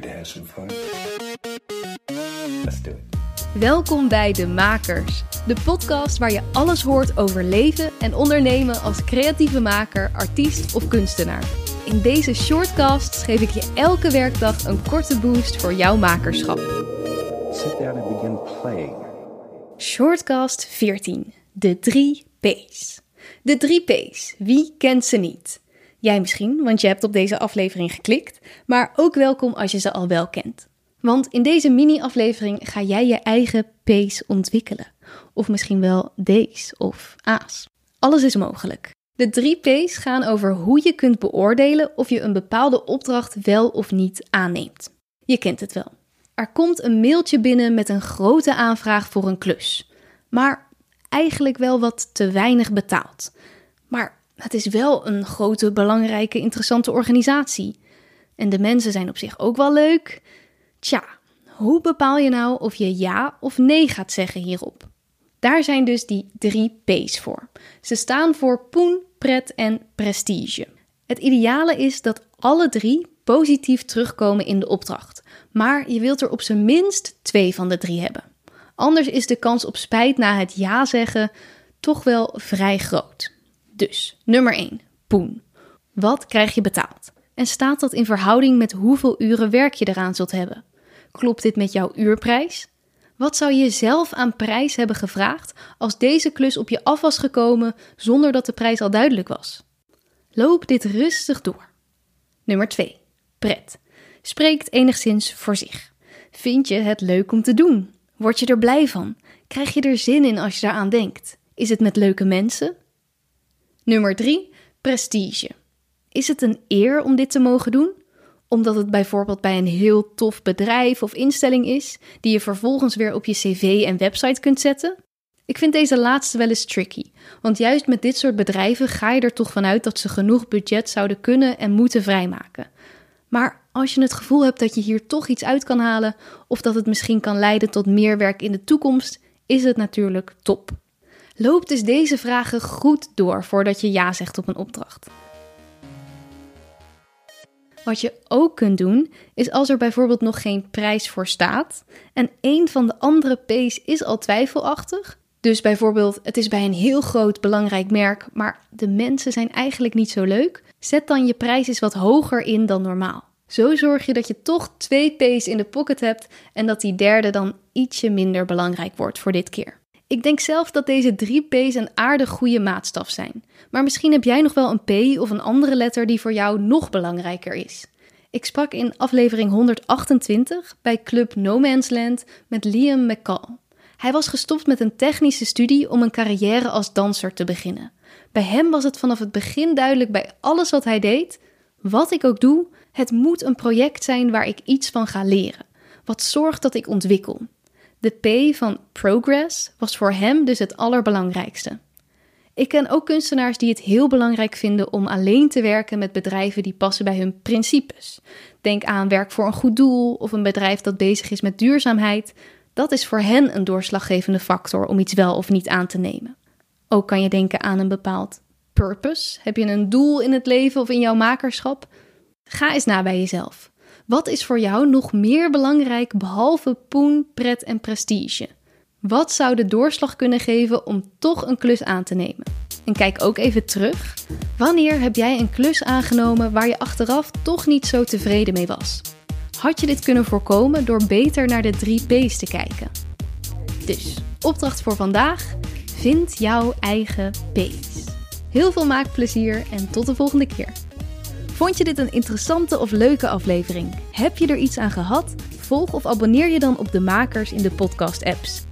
Prepared to have some fun? Let's do it. Welkom bij De Makers, de podcast waar je alles hoort over leven en ondernemen als creatieve maker, artiest of kunstenaar. In deze shortcasts geef ik je elke werkdag een korte boost voor jouw makerschap. Sit down and begin playing. Shortcast 14. De 3 P's. De 3 P's, wie kent ze niet? Jij misschien, want je hebt op deze aflevering geklikt, maar ook welkom als je ze al wel kent. Want in deze mini-aflevering ga jij je eigen P's ontwikkelen. Of misschien wel D's of A's. Alles is mogelijk. De drie P's gaan over hoe je kunt beoordelen of je een bepaalde opdracht wel of niet aanneemt. Je kent het wel. Er komt een mailtje binnen met een grote aanvraag voor een klus. Maar eigenlijk wel wat te weinig betaald. Maar het is wel een grote, belangrijke, interessante organisatie. En de mensen zijn op zich ook wel leuk. Tja, hoe bepaal je nou of je ja of nee gaat zeggen hierop? Daar zijn dus die drie P's voor. Ze staan voor poen, pret en prestige. Het ideale is dat alle drie positief terugkomen in de opdracht. Maar je wilt er op zijn minst twee van de drie hebben. Anders is de kans op spijt na het ja zeggen toch wel vrij groot. Dus, nummer 1, poen. Wat krijg je betaald? En staat dat in verhouding met hoeveel uren werk je eraan zult hebben? Klopt dit met jouw uurprijs? Wat zou je zelf aan prijs hebben gevraagd als deze klus op je af was gekomen zonder dat de prijs al duidelijk was? Loop dit rustig door. Nummer 2. Pret. Spreekt enigszins voor zich. Vind je het leuk om te doen? Word je er blij van? Krijg je er zin in als je daaraan denkt? Is het met leuke mensen? Nummer 3. Prestige. Is het een eer om dit te mogen doen? Omdat het bijvoorbeeld bij een heel tof bedrijf of instelling is, die je vervolgens weer op je cv en website kunt zetten? Ik vind deze laatste wel eens tricky, want juist met dit soort bedrijven ga je er toch vanuit dat ze genoeg budget zouden kunnen en moeten vrijmaken. Maar als je het gevoel hebt dat je hier toch iets uit kan halen, of dat het misschien kan leiden tot meer werk in de toekomst, is het natuurlijk top. Loop dus deze vragen goed door voordat je ja zegt op een opdracht. Wat je ook kunt doen, is als er bijvoorbeeld nog geen prijs voor staat en een van de andere P's is al twijfelachtig. Dus bijvoorbeeld, het is bij een heel groot belangrijk merk, maar de mensen zijn eigenlijk niet zo leuk. Zet dan je prijs eens wat hoger in dan normaal. Zo zorg je dat je toch twee P's in de pocket hebt en dat die derde dan ietsje minder belangrijk wordt voor dit keer. Ik denk zelf dat deze drie P's een aardig goede maatstaf zijn. Maar misschien heb jij nog wel een P of een andere letter die voor jou nog belangrijker is. Ik sprak in aflevering 128 bij Club No Man's Land met Liam McCall. Hij was gestopt met een technische studie om een carrière als danser te beginnen. Bij hem was het vanaf het begin duidelijk bij alles wat hij deed: wat ik ook doe, het moet een project zijn waar ik iets van ga leren. Wat zorgt dat ik ontwikkel. De P van progress was voor hem dus het allerbelangrijkste. Ik ken ook kunstenaars die het heel belangrijk vinden om alleen te werken met bedrijven die passen bij hun principes. Denk aan werk voor een goed doel of een bedrijf dat bezig is met duurzaamheid. Dat is voor hen een doorslaggevende factor om iets wel of niet aan te nemen. Ook kan je denken aan een bepaald purpose. Heb je een doel in het leven of in jouw makerschap? Ga eens na bij jezelf. Wat is voor jou nog meer belangrijk behalve poen, pret en prestige? Wat zou de doorslag kunnen geven om toch een klus aan te nemen? En kijk ook even terug. Wanneer heb jij een klus aangenomen waar je achteraf toch niet zo tevreden mee was? Had je dit kunnen voorkomen door beter naar de drie P's te kijken? Dus, opdracht voor vandaag: vind jouw eigen P's. Heel veel maakplezier en tot de volgende keer. Vond je dit een interessante of leuke aflevering? Heb je er iets aan gehad? Volg of abonneer je dan op de makers in de podcast-apps.